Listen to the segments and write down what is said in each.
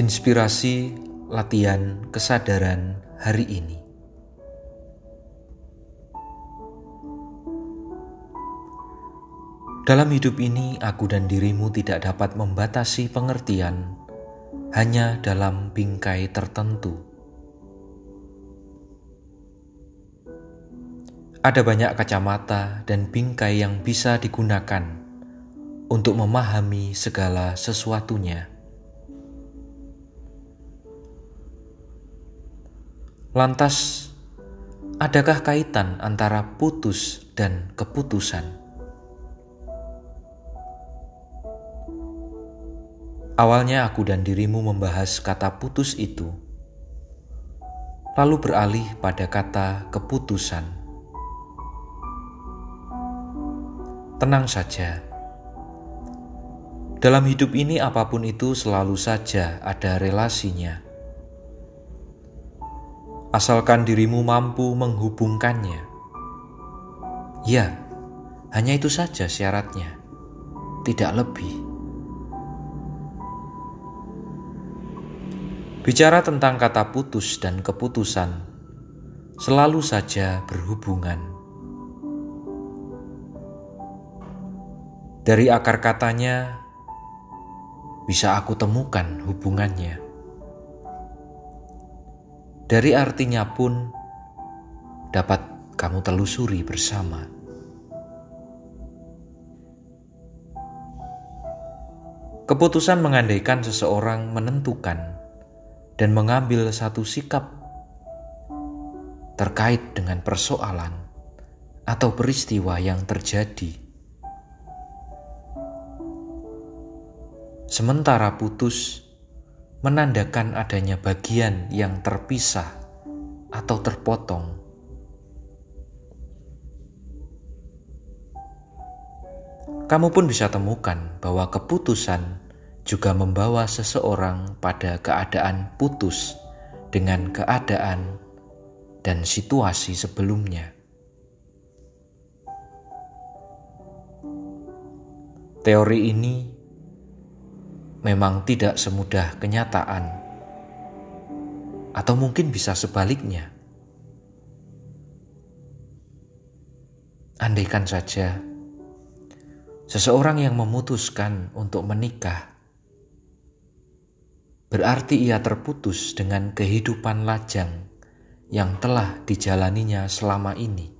Inspirasi latihan kesadaran hari ini. Dalam hidup ini, aku dan dirimu tidak dapat membatasi pengertian hanya dalam bingkai tertentu. Ada banyak kacamata dan bingkai yang bisa digunakan untuk memahami segala sesuatunya. Lantas, adakah kaitan antara putus dan keputusan? Awalnya aku dan dirimu membahas kata putus itu, lalu beralih pada kata keputusan. Tenang saja, dalam hidup ini apa pun itu selalu saja ada relasinya asalkan dirimu mampu menghubungkannya. Ya, hanya itu saja syaratnya, tidak lebih. Bicara tentang kata putus dan keputusan, selalu saja berhubungan. Dari akar katanya, bisa aku temukan hubungannya. Dari artinya pun dapat kamu telusuri bersama. Keputusan mengandaikan seseorang menentukan dan mengambil satu sikap terkait dengan persoalan atau peristiwa yang terjadi. Sementara putus menandakan adanya bagian yang terpisah atau terpotong. Kamu pun bisa temukan bahwa keputusan juga membawa seseorang pada keadaan putus dengan keadaan dan situasi sebelumnya. Teori ini memang tidak semudah kenyataan, atau mungkin bisa sebaliknya. Andaikan saja seseorang yang memutuskan untuk menikah, berarti ia terputus dengan kehidupan lajang yang telah dijalaninya selama ini.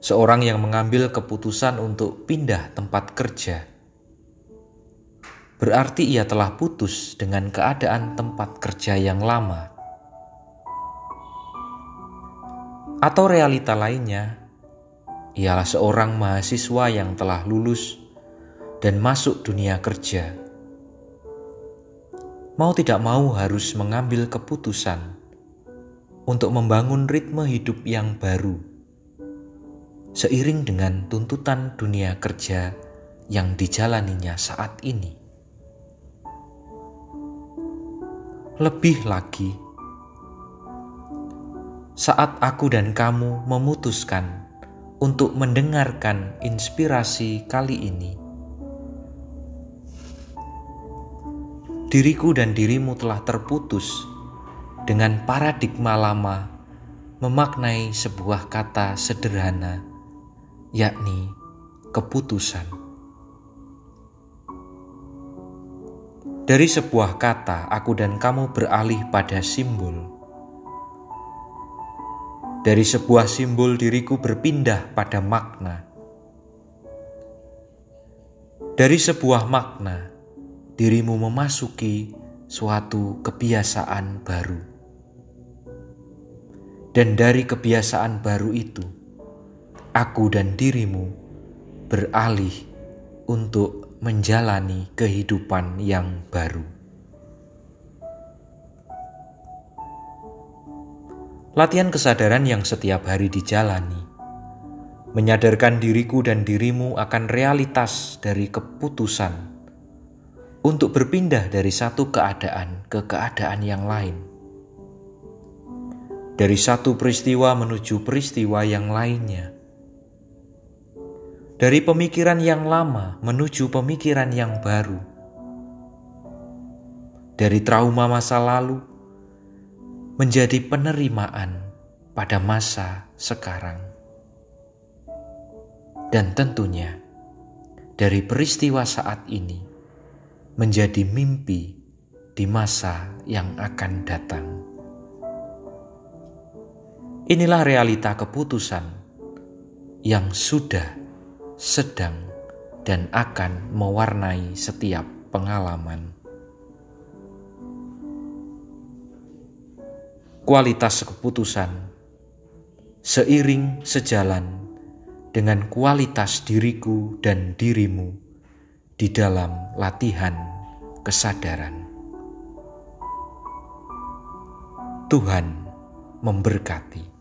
Seorang yang mengambil keputusan untuk pindah tempat kerja, berarti ia telah putus dengan keadaan tempat kerja yang lama. Atau realita lainnya, ialah seorang mahasiswa yang telah lulus dan masuk dunia kerja. Mau tidak mau harus mengambil keputusan untuk membangun ritme hidup yang baru seiring dengan tuntutan dunia kerja yang dijalaninya saat ini. Lebih lagi, saat aku dan kamu memutuskan untuk mendengarkan inspirasi kali ini, diriku dan dirimu telah terputus dengan paradigma lama memaknai sebuah kata sederhana yakni keputusan. Dari sebuah kata, aku dan kamu beralih pada simbol. Dari sebuah simbol, diriku berpindah pada makna. Dari sebuah makna, dirimu memasuki suatu kebiasaan baru, dan dari kebiasaan baru itu aku dan dirimu beralih untuk menjalani kehidupan yang baru. Latihan kesadaran yang setiap hari dijalani, menyadarkan diriku dan dirimu akan realitas dari keputusan untuk berpindah dari satu keadaan ke keadaan yang lain. Dari satu peristiwa menuju peristiwa yang lainnya dari pemikiran yang lama menuju pemikiran yang baru, dari trauma masa lalu menjadi penerimaan pada masa sekarang. Dan tentunya dari peristiwa saat ini menjadi mimpi di masa yang akan datang. Inilah realita keputusan yang sudah, sedang, dan akan mewarnai setiap pengalaman. Kualitas keputusan seiring sejalan dengan kualitas diriku dan dirimu di dalam latihan kesadaran. Tuhan memberkati.